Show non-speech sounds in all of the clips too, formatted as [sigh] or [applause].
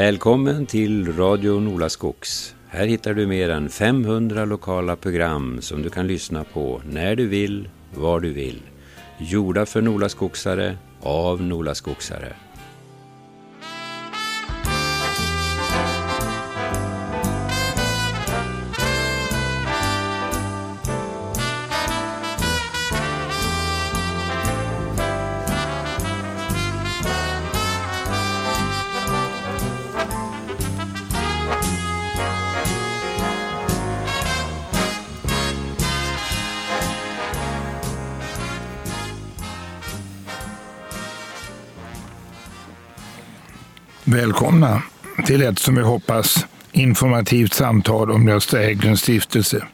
Välkommen till Radio Nolaskogs. Här hittar du mer än 500 lokala program som du kan lyssna på när du vill, var du vill. Gjorda för Nolaskogsare, av Nolaskogsare. Välkomna till ett som vi hoppas informativt samtal om Gösta Hägglunds stiftelse.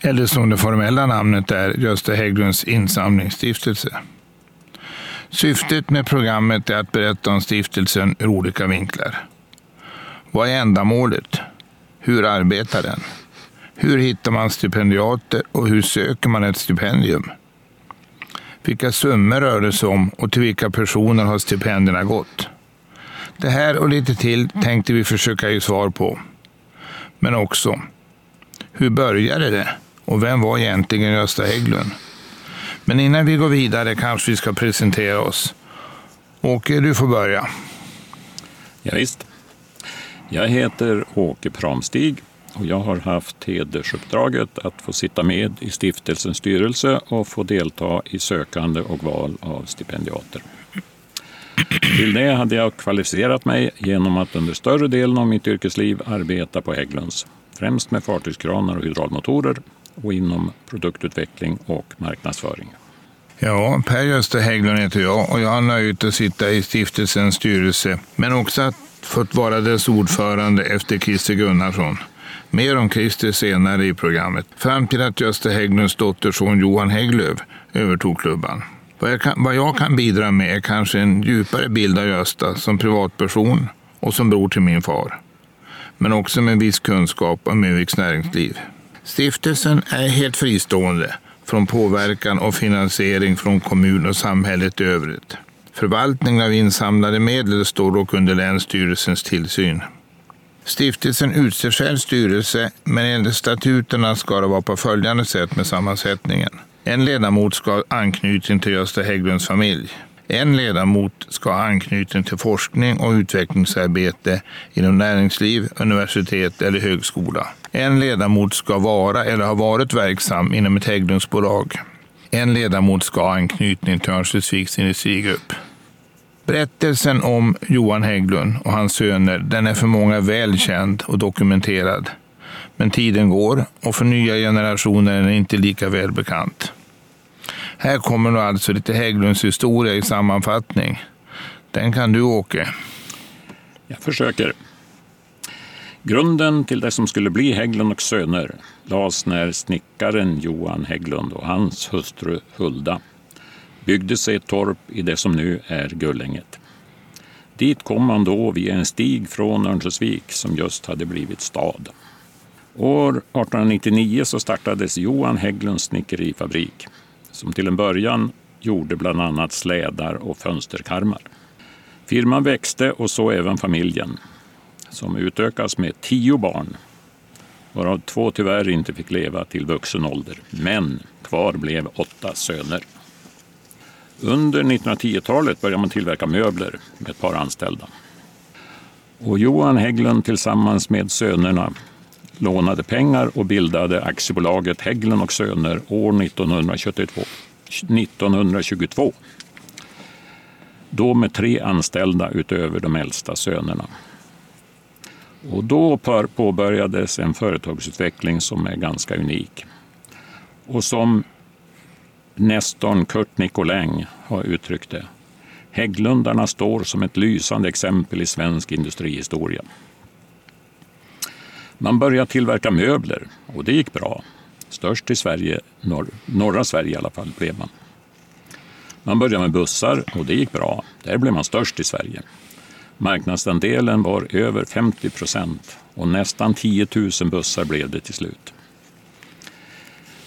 Eller som det formella namnet är Gösta Hägglunds insamlingsstiftelse. Syftet med programmet är att berätta om stiftelsen ur olika vinklar. Vad är ändamålet? Hur arbetar den? Hur hittar man stipendiater och hur söker man ett stipendium? Vilka summor rör det sig om och till vilka personer har stipendierna gått? Det här och lite till tänkte vi försöka ge svar på. Men också, hur började det? Och vem var egentligen Gösta Hägglund? Men innan vi går vidare kanske vi ska presentera oss. Åke, du får börja. Ja, visst. Jag heter Åke Pramstig och jag har haft hedersuppdraget att få sitta med i stiftelsens styrelse och få delta i sökande och val av stipendiater. Till det hade jag kvalificerat mig genom att under större delen av mitt yrkesliv arbeta på Hägglunds. Främst med fartygskranar och hydraulmotorer och inom produktutveckling och marknadsföring. Ja, Per Gösta Hägglund heter jag och jag har nöjet att sitta i stiftelsens styrelse, men också att fått vara dess ordförande efter Christer Gunnarsson. Mer om Christer senare i programmet, fram till att Gösta Hägglunds dotterson Johan Hägglöf övertog klubban. Vad jag, kan, vad jag kan bidra med är kanske en djupare bild av Gösta som privatperson och som bror till min far. Men också med viss kunskap om Uviks näringsliv. Stiftelsen är helt fristående från påverkan och finansiering från kommun och samhället i övrigt. Förvaltningen av insamlade medel står dock under Länsstyrelsens tillsyn. Stiftelsen utser själv styrelse, men enligt statuterna ska det vara på följande sätt med sammansättningen. En ledamot ska ha anknytning till Gösta Hägglunds familj. En ledamot ska ha anknytning till forskning och utvecklingsarbete inom näringsliv, universitet eller högskola. En ledamot ska vara eller ha varit verksam inom ett Hägglundsbolag. En ledamot ska ha anknytning till Örnsköldsviks industrigrupp. Berättelsen om Johan Hägglund och hans söner den är för många väl känd och dokumenterad. Men tiden går och för nya generationer är den inte lika välbekant. Här kommer nu alltså lite Hägglunds historia i sammanfattning. Den kan du, Åke. Jag försöker. Grunden till det som skulle bli Hägglund och Söner lades när snickaren Johan Hägglund och hans hustru Hulda byggde sig ett torp i det som nu är Gullänget. Dit kom man då via en stig från Örnsköldsvik som just hade blivit stad. År 1899 så startades Johan Hägglunds snickerifabrik som till en början gjorde bland annat slädar och fönsterkarmar. Firman växte och så även familjen som utökas med tio barn varav två tyvärr inte fick leva till vuxen ålder. Men kvar blev åtta söner. Under 1910-talet började man tillverka möbler med ett par anställda. Och Johan Hägglund tillsammans med sönerna lånade pengar och bildade aktiebolaget Hägglund och Söner år 1922. 1922. Då med tre anställda utöver de äldsta sönerna. Och då påbörjades en företagsutveckling som är ganska unik. Och som Nestorn Kurt Nicolin har uttryckt det. Hägglundarna står som ett lysande exempel i svensk industrihistoria. Man började tillverka möbler och det gick bra. Störst i Sverige, norr, norra Sverige i alla fall, blev man. Man började med bussar och det gick bra. Där blev man störst i Sverige. Marknadsandelen var över 50 procent och nästan 10 000 bussar blev det till slut.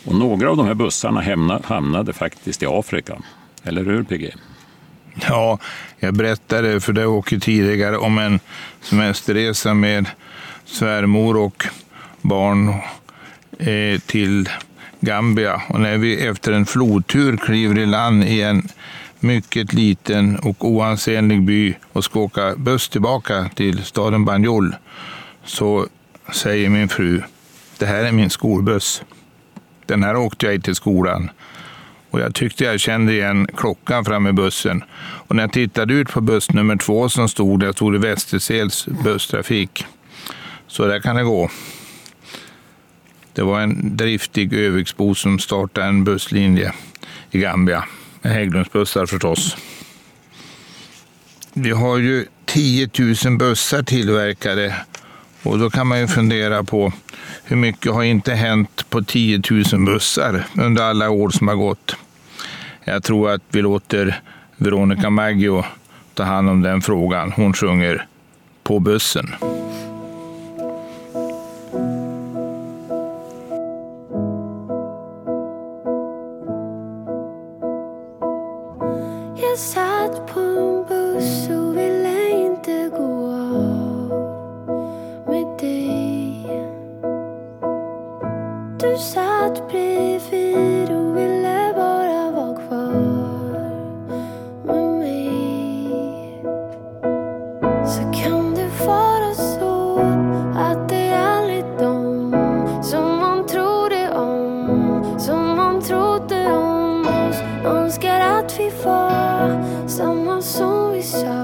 Och några av de här bussarna hamnade faktiskt i Afrika. Eller hur PG? Ja, jag berättade för dig Åke tidigare om en semesterresa med svärmor och barn eh, till Gambia. Och när vi efter en flodtur kliver i land i en mycket liten och oansenlig by och ska åka buss tillbaka till staden Banjul så säger min fru, det här är min skolbuss. Den här åkte jag i till skolan. Och jag tyckte jag kände igen klockan framme i bussen. Och när jag tittade ut på buss nummer två som stod där, stod det Västersels busstrafik. Så där kan det gå. Det var en driftig Öviksbo som startade en busslinje i Gambia. Med Hägglundsbussar förstås. Vi har ju 10 000 bussar tillverkade och då kan man ju fundera på hur mycket har inte hänt på 10 000 bussar under alla år som har gått. Jag tror att vi låter Veronica Maggio ta hand om den frågan. Hon sjunger På bussen. Önskar att vi var samma som vi sa.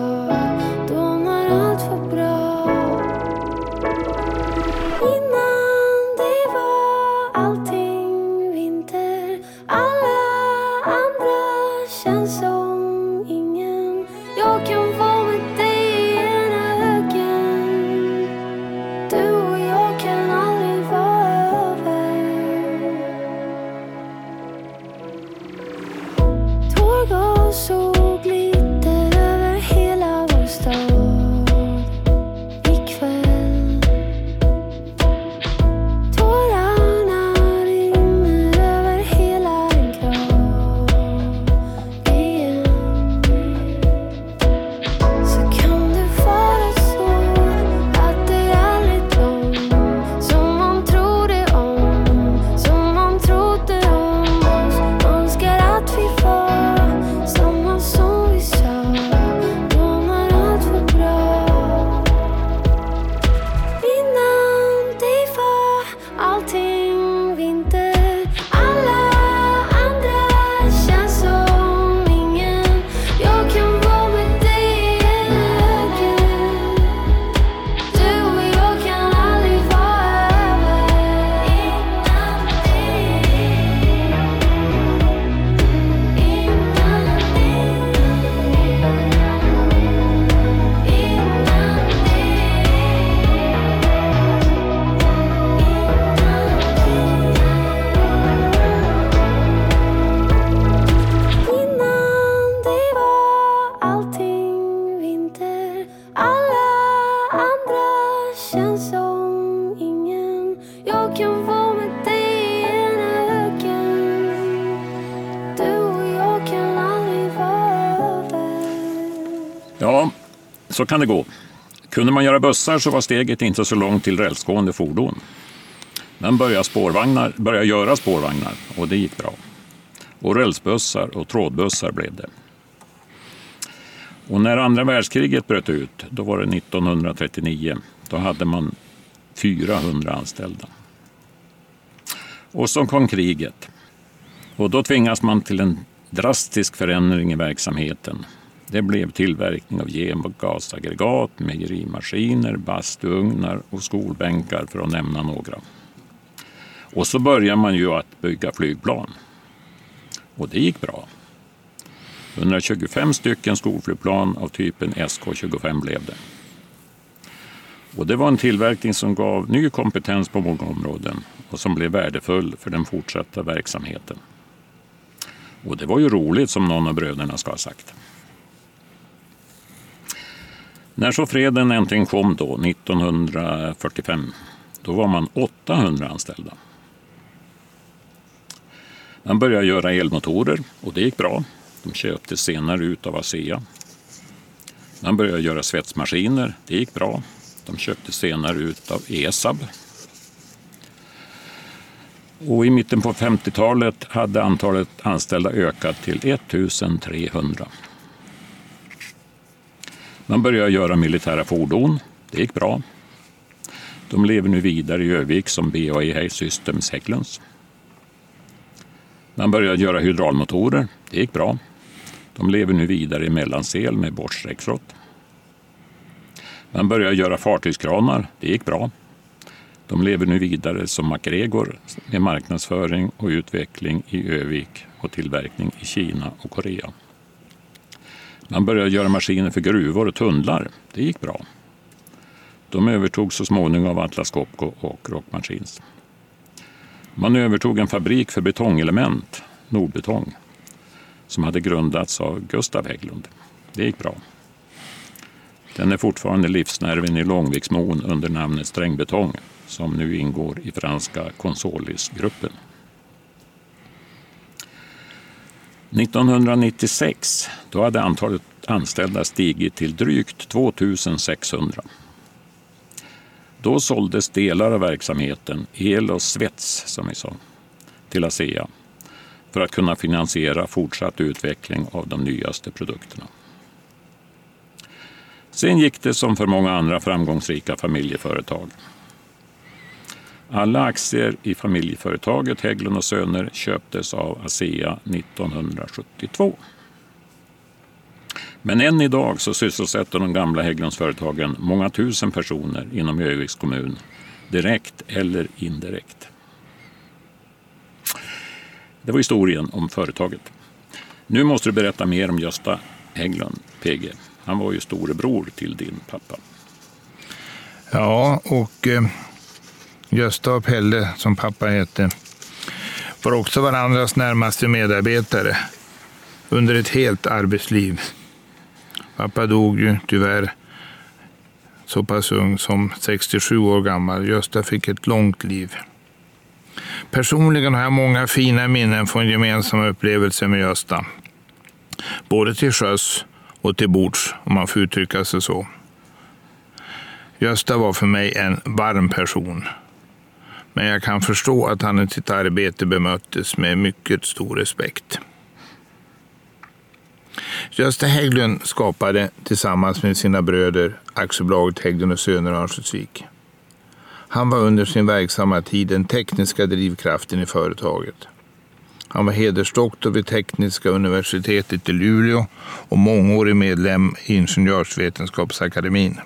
alguien så kan det gå. Kunde man göra bussar så var steget inte så långt till rälsgående fordon. Men började, spårvagnar, började göra spårvagnar och det gick bra. Och rälsbussar och trådbussar blev det. Och när andra världskriget bröt ut, då var det 1939, då hade man 400 anställda. Och så kom kriget. Och då tvingas man till en drastisk förändring i verksamheten. Det blev tillverkning av gengasaggregat, mejerimaskiner, bastuugnar och skolbänkar för att nämna några. Och så började man ju att bygga flygplan. Och det gick bra. 125 stycken skolflygplan av typen SK25 blev det. Och det var en tillverkning som gav ny kompetens på många områden och som blev värdefull för den fortsatta verksamheten. Och det var ju roligt som någon av bröderna ska ha sagt. När så freden äntligen kom då, 1945, då var man 800 anställda. Man började göra elmotorer och det gick bra. De köptes senare ut av ASEA. Man började göra svetsmaskiner. Det gick bra. De köptes senare ut av ESAB. Och I mitten på 50-talet hade antalet anställda ökat till 1300. Man började göra militära fordon. Det gick bra. De lever nu vidare i Övik som BAE Systems Hägglunds. Man började göra hydraulmotorer. Det gick bra. De lever nu vidare i Mellansel med Bosch Rexroth. Man började göra fartygskranar. Det gick bra. De lever nu vidare som MacGregor med marknadsföring och utveckling i Övik och tillverkning i Kina och Korea. Man började göra maskiner för gruvor och tunnlar. Det gick bra. De övertog så småningom av Atlas Copco och Rock Machines. Man övertog en fabrik för betongelement, Nordbetong, som hade grundats av Gustav Hägglund. Det gick bra. Den är fortfarande livsnerven i Långviksmon under namnet Strängbetong som nu ingår i franska Consolis-gruppen. 1996 då hade antalet anställda stigit till drygt 2600. Då såldes delar av verksamheten, el och svets som vi sa, till ASEA för att kunna finansiera fortsatt utveckling av de nyaste produkterna. Sen gick det som för många andra framgångsrika familjeföretag. Alla aktier i familjeföretaget Hägglund och Söner köptes av ASEA 1972. Men än idag så sysselsätter de gamla Hägglundsföretagen många tusen personer inom Örnsköldsviks kommun, direkt eller indirekt. Det var historien om företaget. Nu måste du berätta mer om Gösta Hägglund, PG. Han var ju storebror till din pappa. Ja, och eh, Gösta och Pelle, som pappa hette, var också varandras närmaste medarbetare under ett helt arbetsliv. Pappa dog ju tyvärr så pass ung som 67 år gammal. Gösta fick ett långt liv. Personligen har jag många fina minnen från gemensamma upplevelser med Gösta. Både till sjöss och till bords, om man får uttrycka sig så. Gösta var för mig en varm person. Men jag kan förstå att han i sitt arbete bemöttes med mycket stor respekt. Gösta Hägglund skapade tillsammans med sina bröder aktiebolaget Hägglund och Söner Örnsköldsvik. Han var under sin verksamma tid den tekniska drivkraften i företaget. Han var hedersdoktor vid Tekniska universitetet i Luleå och mångårig medlem i Ingenjörsvetenskapsakademin.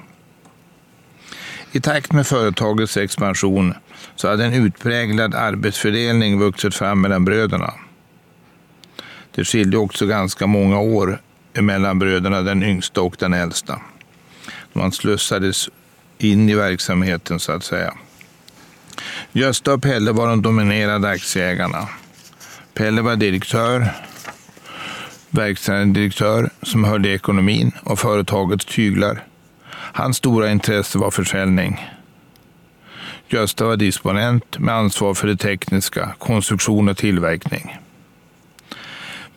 I takt med företagets expansion så hade en utpräglad arbetsfördelning vuxit fram mellan bröderna. Det skilde också ganska många år mellan bröderna, den yngsta och den äldsta. Man slussades in i verksamheten så att säga. Gösta och Pelle var de dominerade aktieägarna. Pelle var direktör, verkställande direktör som höll i ekonomin och företagets tyglar. Hans stora intresse var försäljning. Gösta var disponent med ansvar för det tekniska, konstruktion och tillverkning.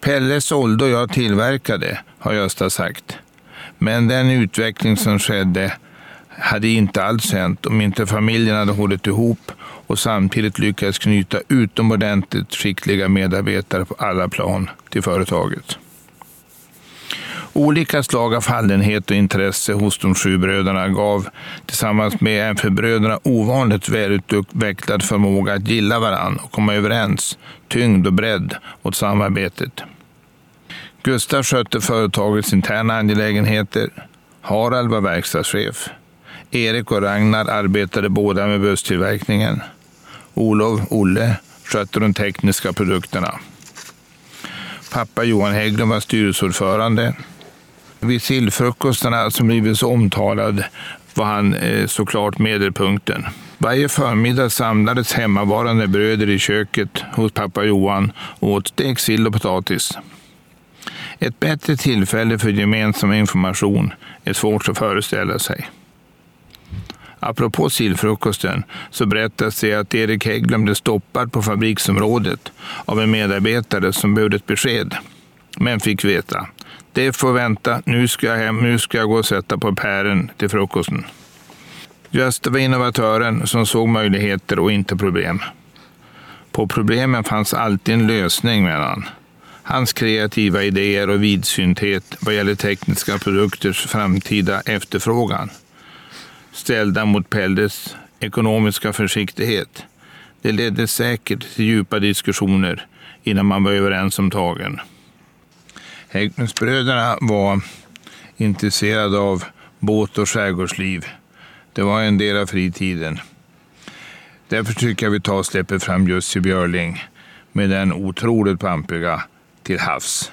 Pelle sålde och jag tillverkade, har Gösta sagt. Men den utveckling som skedde hade inte alls hänt om inte familjen hade hållit ihop och samtidigt lyckats knyta utomordentligt skickliga medarbetare på alla plan till företaget. Olika slag av fallenhet och intresse hos de sju bröderna gav tillsammans med en för bröderna ovanligt välutvecklad förmåga att gilla varann och komma överens, tyngd och bredd åt samarbetet. Gustav skötte företagets interna angelägenheter. Harald var verkstadschef. Erik och Ragnar arbetade båda med busstillverkningen. Olof, Olle, skötte de tekniska produkterna. Pappa Johan Hägglund var styrelseordförande. Vid sillfrukostarna som blivit så omtalad var han eh, såklart medelpunkten. Varje förmiddag samlades hemmavarande bröder i köket hos pappa Johan och åt stekt sill och potatis. Ett bättre tillfälle för gemensam information är svårt att föreställa sig. Apropå sillfrukosten så berättas det att Erik Hägglund blev stoppad på fabriksområdet av en medarbetare som behövde ett besked. men fick veta. Det får vänta, nu ska jag hem, nu ska jag gå och sätta på pären till frukosten. Gösta var innovatören som såg möjligheter och inte problem. På problemen fanns alltid en lösning, menar han. Hans kreativa idéer och vidsynthet vad gäller tekniska produkters framtida efterfrågan ställda mot Pelles ekonomiska försiktighet. Det ledde säkert till djupa diskussioner innan man var överens om tagen. Hägglundsbröderna var intresserade av båt och skärgårdsliv. Det var en del av fritiden. Därför tycker jag vi tar och släpper fram Jussi Björling med den otroligt pampiga Till havs.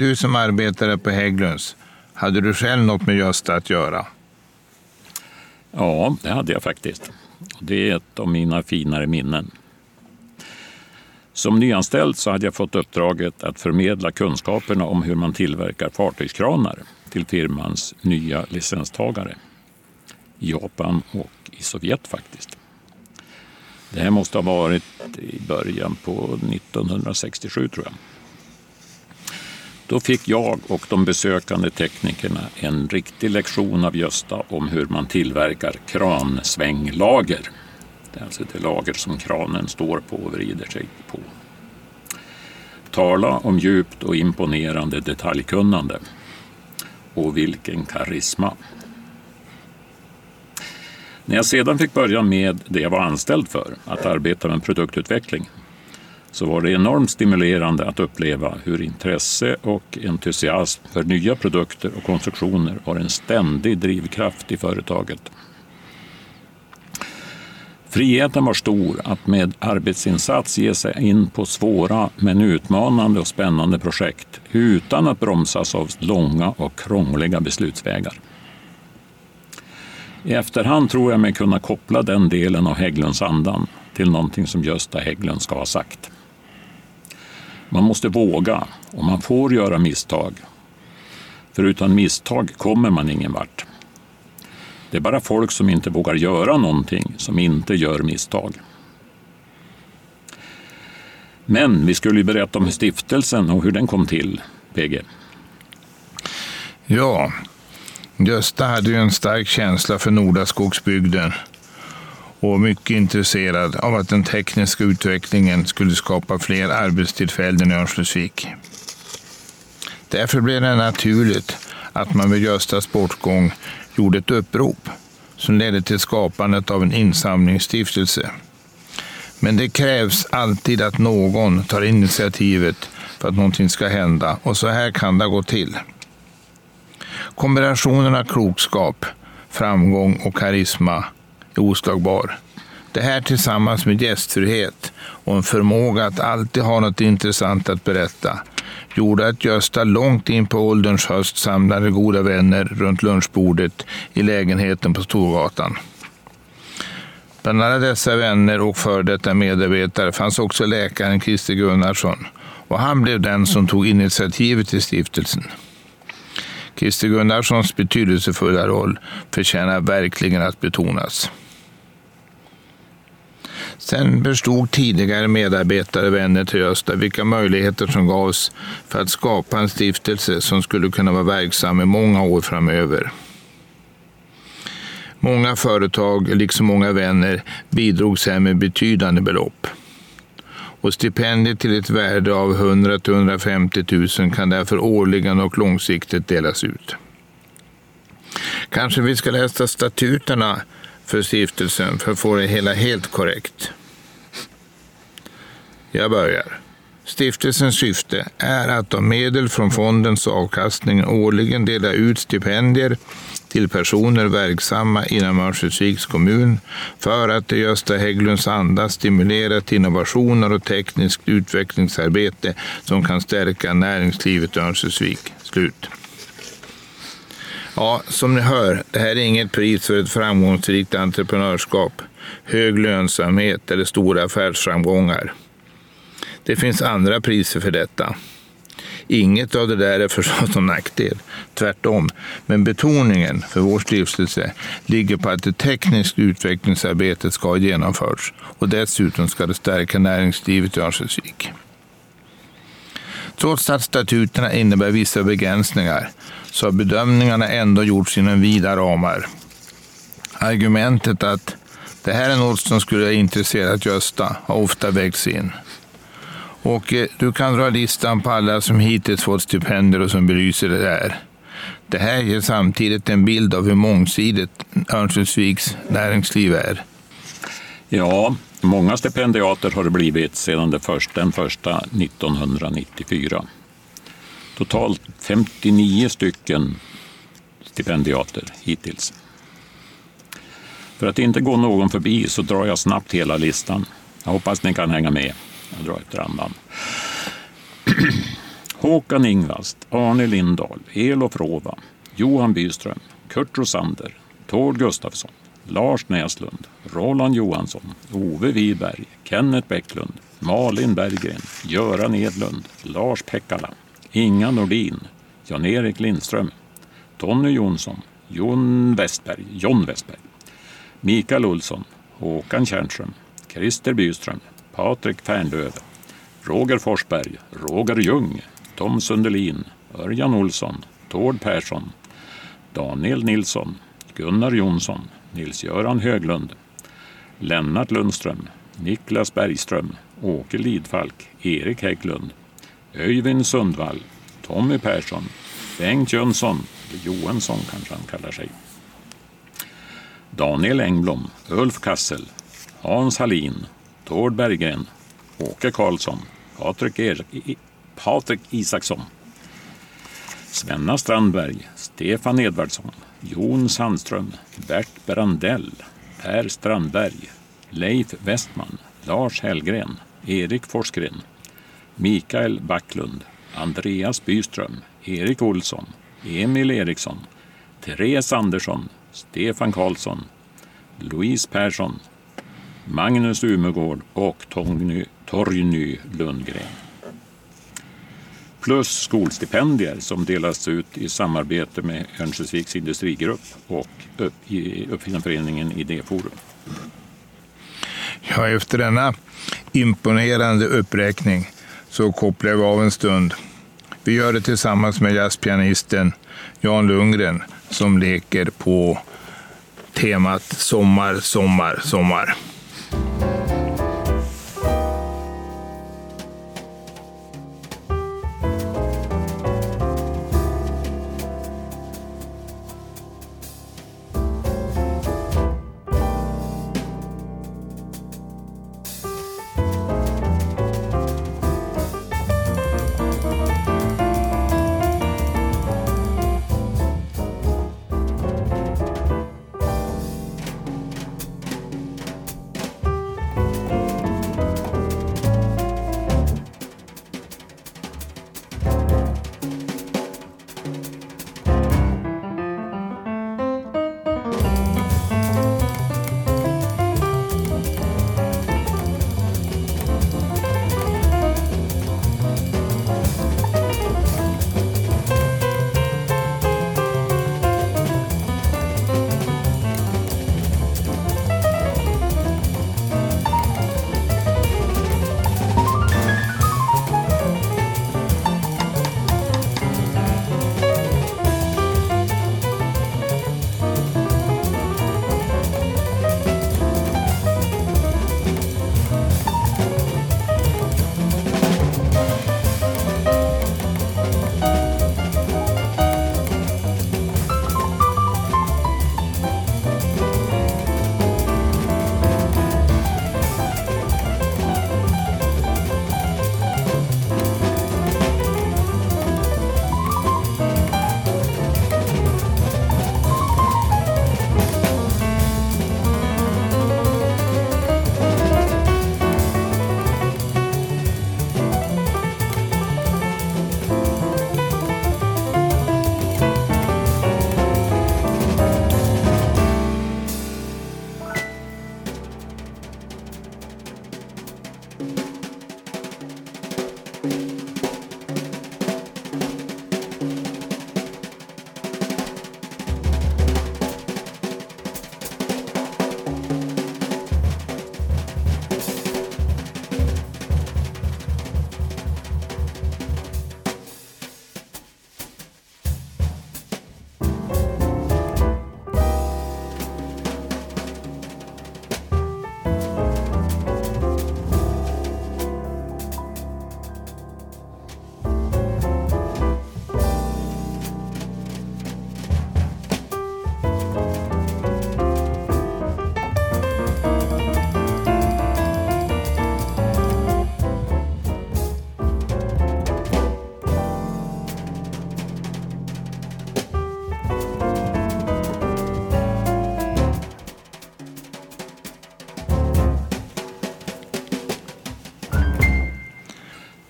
du som arbetade på Hägglunds, hade du själv något med Gösta att göra? Ja, det hade jag faktiskt. Det är ett av mina finare minnen. Som nyanställd så hade jag fått uppdraget att förmedla kunskaperna om hur man tillverkar fartygskranar till firmans nya licenstagare. I Japan och i Sovjet faktiskt. Det här måste ha varit i början på 1967 tror jag. Då fick jag och de besökande teknikerna en riktig lektion av Gösta om hur man tillverkar kransvänglager. Det är alltså det lager som kranen står på och vrider sig på. Tala om djupt och imponerande detaljkunnande. Och vilken karisma. När jag sedan fick börja med det jag var anställd för, att arbeta med produktutveckling, så var det enormt stimulerande att uppleva hur intresse och entusiasm för nya produkter och konstruktioner var en ständig drivkraft i företaget. Friheten var stor att med arbetsinsats ge sig in på svåra men utmanande och spännande projekt utan att bromsas av långa och krångliga beslutsvägar. I efterhand tror jag mig kunna koppla den delen av Hägglunds andan till någonting som Gösta Hägglund ska ha sagt. Man måste våga och man får göra misstag. För utan misstag kommer man ingen vart. Det är bara folk som inte vågar göra någonting som inte gör misstag. Men vi skulle ju berätta om stiftelsen och hur den kom till, PG. Ja, Gösta hade ju en stark känsla för Nordaskogsbygden och mycket intresserad av att den tekniska utvecklingen skulle skapa fler arbetstillfällen i Örnsköldsvik. Därför blev det naturligt att man vid Göstas bortgång gjorde ett upprop som ledde till skapandet av en insamlingsstiftelse. Men det krävs alltid att någon tar initiativet för att någonting ska hända och så här kan det gå till. Kombinationen av klokskap, framgång och karisma oslagbar. Det här tillsammans med gästfrihet och en förmåga att alltid ha något intressant att berätta gjorde att Gösta långt in på ålderns höst samlade goda vänner runt lunchbordet i lägenheten på Storgatan. Bland alla dessa vänner och före detta medarbetare fanns också läkaren Christer Gunnarsson och han blev den som tog initiativet till stiftelsen. Christer Gunnarssons betydelsefulla roll förtjänar verkligen att betonas. Sen förstod tidigare medarbetare och vänner till Gösta vilka möjligheter som gavs för att skapa en stiftelse som skulle kunna vara verksam i många år framöver. Många företag, liksom många vänner, bidrog sen med betydande belopp. Och stipendiet till ett värde av 100 150 000 kan därför årligen och långsiktigt delas ut. Kanske vi ska läsa statuterna för stiftelsen för att få det hela helt korrekt. Jag börjar. Stiftelsens syfte är att av medel från fondens avkastning årligen dela ut stipendier till personer verksamma inom Örnsköldsviks kommun för att i Gösta Hägglunds anda stimulera till innovationer och tekniskt utvecklingsarbete som kan stärka näringslivet i Örnsköldsvik. Slut. Ja, som ni hör, det här är inget pris för ett framgångsrikt entreprenörskap, hög lönsamhet eller stora affärsframgångar. Det finns andra priser för detta. Inget av det där är förstås någon nackdel, tvärtom. Men betoningen för vår stiftelse ligger på att det tekniska utvecklingsarbetet ska ha genomförts och dessutom ska det stärka näringslivet i Örnsköldsvik. Trots att statuterna innebär vissa begränsningar så har bedömningarna ändå gjorts inom vida ramar. Argumentet att det här är något som skulle ha intresserat Gösta har ofta vägts in. Och eh, du kan dra listan på alla som hittills fått stipendier och som belyser det här. Det här ger samtidigt en bild av hur mångsidigt Örnsköldsviks näringsliv är. Ja, många stipendiater har det blivit sedan det första, den första 1994. Totalt 59 stycken stipendiater hittills. För att inte gå någon förbi så drar jag snabbt hela listan. Jag hoppas ni kan hänga med. Jag drar efter andan. [clears throat] Håkan Ingvast, Arne Lindahl, Elof Rova, Johan Byström, Kurt Rosander, Tord Gustafsson, Lars Näslund, Roland Johansson, Ove Wiberg, Kenneth Bäcklund, Malin Berggren, Göran Edlund, Lars Pekkala, Inga Nordin, Jan-Erik Lindström, Tony Jonsson, Jon Westberg, John Westberg, Mikael Olsson, Håkan Tjärnström, Christer Byström, Patrik Färnlöv, Roger Forsberg, Roger Ljung, Tom Sundelin, Örjan Olsson, Tord Persson, Daniel Nilsson, Gunnar Jonsson, Nils-Göran Höglund, Lennart Lundström, Niklas Bergström, Åke Lidfalk, Erik Hägglund, Öyvind Sundvall, Tommy Persson, Bengt Jönsson, Johansson kanske han kallar sig, Daniel Engblom, Ulf Kassel, Hans Hallin, Tord Berggren, Åke Karlsson, Patrik, er Patrik Isaksson, Svenna Strandberg, Stefan Edvardsson, Jon Sandström, Bert Brandell, Per Strandberg, Leif Westman, Lars Hellgren, Erik Forsgren, Mikael Backlund, Andreas Byström, Erik Olsson, Emil Eriksson, Therese Andersson, Stefan Karlsson, Louise Persson, Magnus Umegård och Torgny, Torgny Lundgren. Plus skolstipendier som delas ut i samarbete med Örnsköldsviks industrigrupp och Uppfinnarföreningen Idéforum. Ja, efter denna imponerande uppräkning så kopplar vi av en stund. Vi gör det tillsammans med jazzpianisten Jan Lundgren som leker på temat Sommar, sommar, sommar.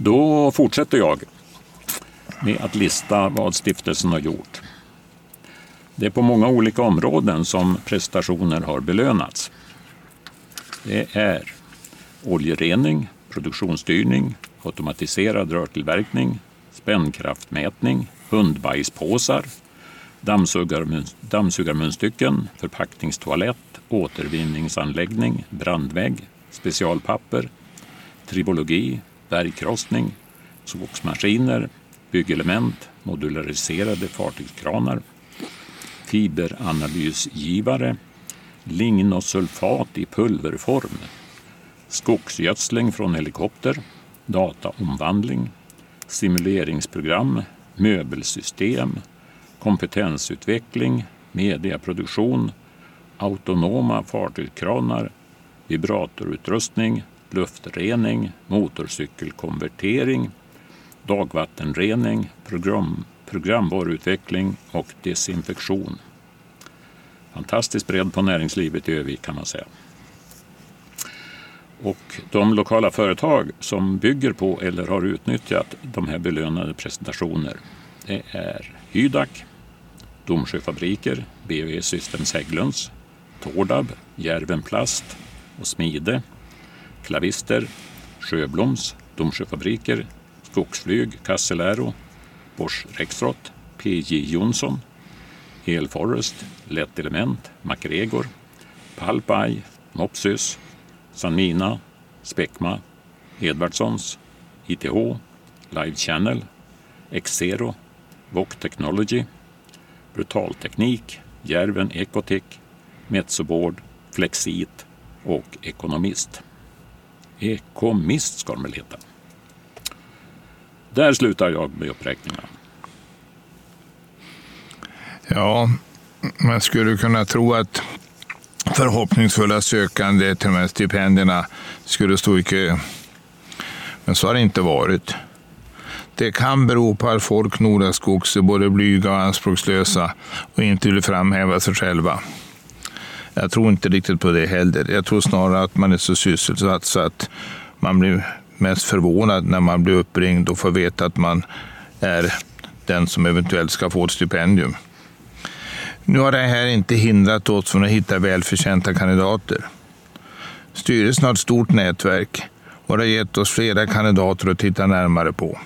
Då fortsätter jag med att lista vad stiftelsen har gjort. Det är på många olika områden som prestationer har belönats. Det är oljerening, produktionsstyrning, automatiserad rörtillverkning, spännkraftmätning, hundbajspåsar, dammsugar, dammsugarmunstycken, förpackningstoalett, återvinningsanläggning, brandvägg, specialpapper, tribologi, bergkrossning, sågsmaskiner, byggelement, modulariserade fartygskranar, fiberanalysgivare, lignosulfat i pulverform, skogsgödsling från helikopter, dataomvandling, simuleringsprogram, möbelsystem, kompetensutveckling, mediaproduktion, autonoma fartygskranar, vibratorutrustning, luftrening, motorcykelkonvertering, dagvattenrening, program, programvaruutveckling och desinfektion. Fantastisk bredd på näringslivet i Övik kan man säga. Och de lokala företag som bygger på eller har utnyttjat de här belönade presentationer det är Hydak, Domsjöfabriker, BAE Systems Hägglunds, Tordab, Järvenplast och Smide, Klavister, Sjöbloms, Domsjöfabriker, Skogsflyg, Casselero, Bosch Rexroth, PJ Jonsson, Elforest, Lätt Element, MacGregor, Palpaj, Mopsys, Sanmina, Specma Edvardssons, ITH, Live Channel, Exero, Voc Technology, Brutalteknik, Järven Ecotech, Metsoboard, Flexit och Ekonomist. Ekomist ska de väl heta. Där slutar jag med uppräkningarna. Ja, man skulle kunna tro att förhoppningsfulla sökande till de här stipendierna skulle stå i kö. Men så har det inte varit. Det kan bero på att folk nordaskogs är både blyga och anspråkslösa och inte vill framhäva sig själva. Jag tror inte riktigt på det heller. Jag tror snarare att man är så sysselsatt så att man blir mest förvånad när man blir uppringd och får veta att man är den som eventuellt ska få ett stipendium. Nu har det här inte hindrat oss från att hitta välförtjänta kandidater. Styrelsen har ett stort nätverk och det har gett oss flera kandidater att titta närmare på.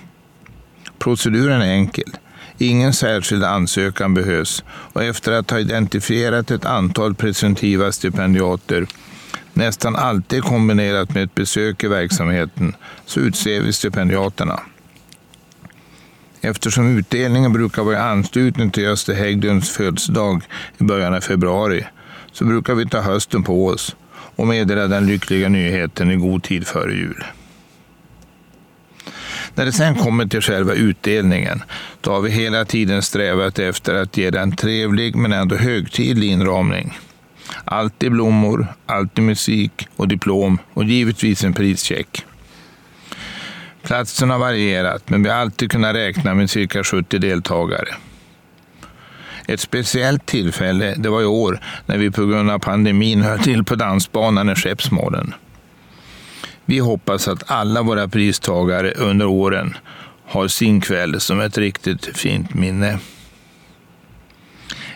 Proceduren är enkel. Ingen särskild ansökan behövs och efter att ha identifierat ett antal presumtiva stipendiater, nästan alltid kombinerat med ett besök i verksamheten, så utser vi stipendiaterna. Eftersom utdelningen brukar vara i anslutning till Öster Hägglunds födelsedag i början av februari så brukar vi ta hösten på oss och meddela den lyckliga nyheten i god tid före jul. När det sen kommer till själva utdelningen, då har vi hela tiden strävat efter att ge den trevlig men ändå högtidlig inramning. Alltid blommor, alltid musik och diplom och givetvis en prischeck. Platsen har varierat, men vi har alltid kunnat räkna med cirka 70 deltagare. Ett speciellt tillfälle det var i år när vi på grund av pandemin [laughs] höll till på dansbanan i Skeppsmålen. Vi hoppas att alla våra pristagare under åren har sin kväll som ett riktigt fint minne.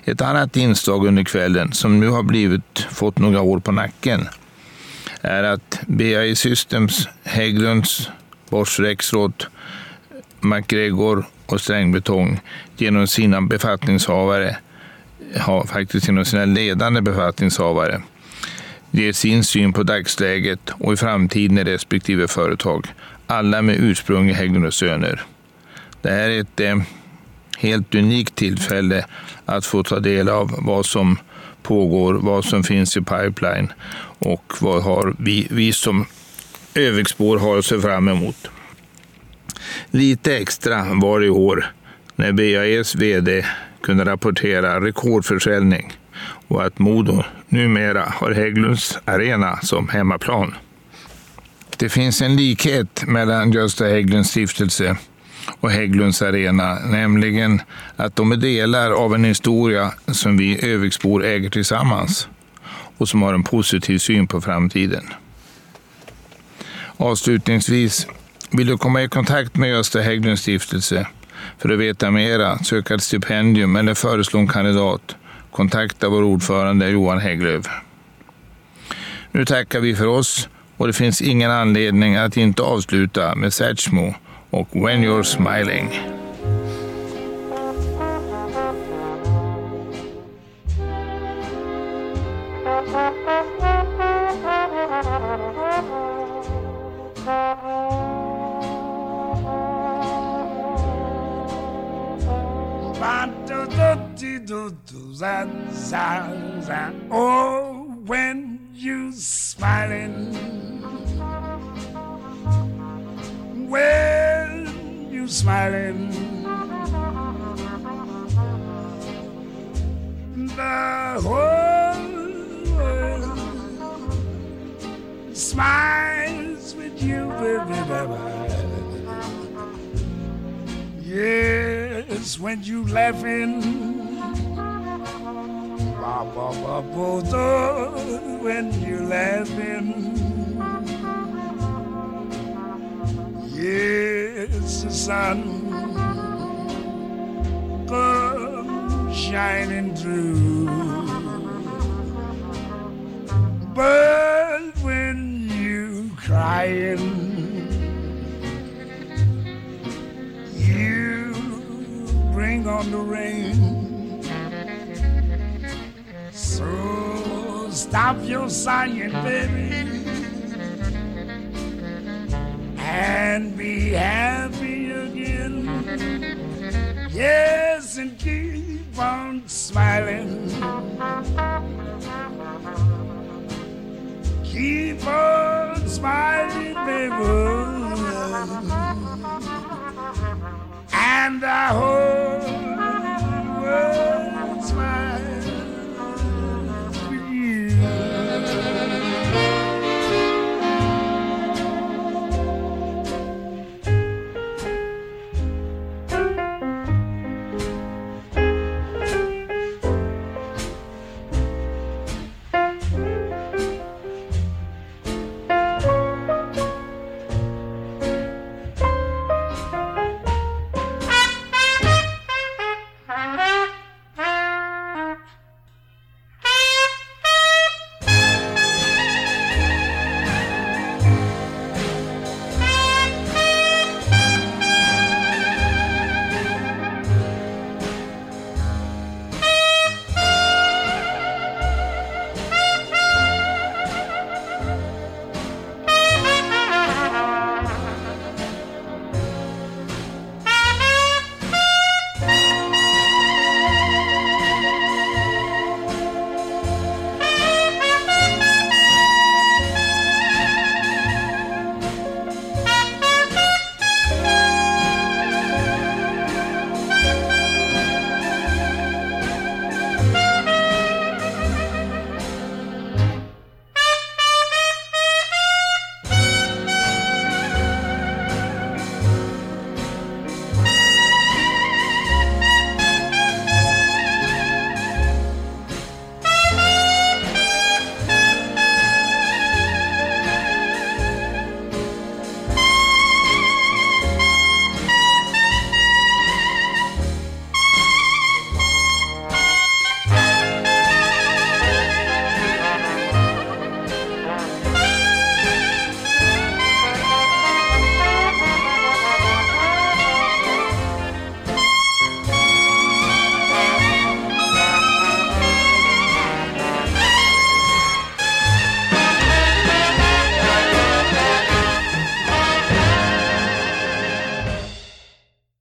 Ett annat inslag under kvällen som nu har blivit, fått några år på nacken är att BAE Systems, Hägglunds, Bosch Rexroth, MacGregor och Strängbetong genom sina befattningshavare, har faktiskt genom sina ledande befattningshavare, ger sin syn på dagsläget och i framtiden i respektive företag. Alla med ursprung i Hägglund och Söner. Det här är ett eh, helt unikt tillfälle att få ta del av vad som pågår, vad som finns i pipeline och vad har vi, vi som Öviksbor har att se fram emot. Lite extra var det i år när BAEs VD kunde rapportera rekordförsäljning och att Modo numera har Hägglunds arena som hemmaplan. Det finns en likhet mellan Gösta Hägglunds stiftelse och Hägglunds arena, nämligen att de är delar av en historia som vi Öviksbor äger tillsammans och som har en positiv syn på framtiden. Avslutningsvis Vill du komma i kontakt med Gösta Hägglunds stiftelse för att veta mera, söka ett stipendium eller föreslå en kandidat, kontakta vår ordförande Johan Hägglöf. Nu tackar vi för oss och det finns ingen anledning att inte avsluta med Satchmo och When You're Smiling. Oh, when you smiling, when you smiling, the whole world smiles with you, baby, baby. Yes, when you laughing. Ba, ba, ba, bo, do, when you're laughing. Yes, the sun come shining through. But when you crying, you bring on the rain. Stop your sighing, baby, and be happy again. Yes, and keep on smiling. Keep on smiling, baby. And I hope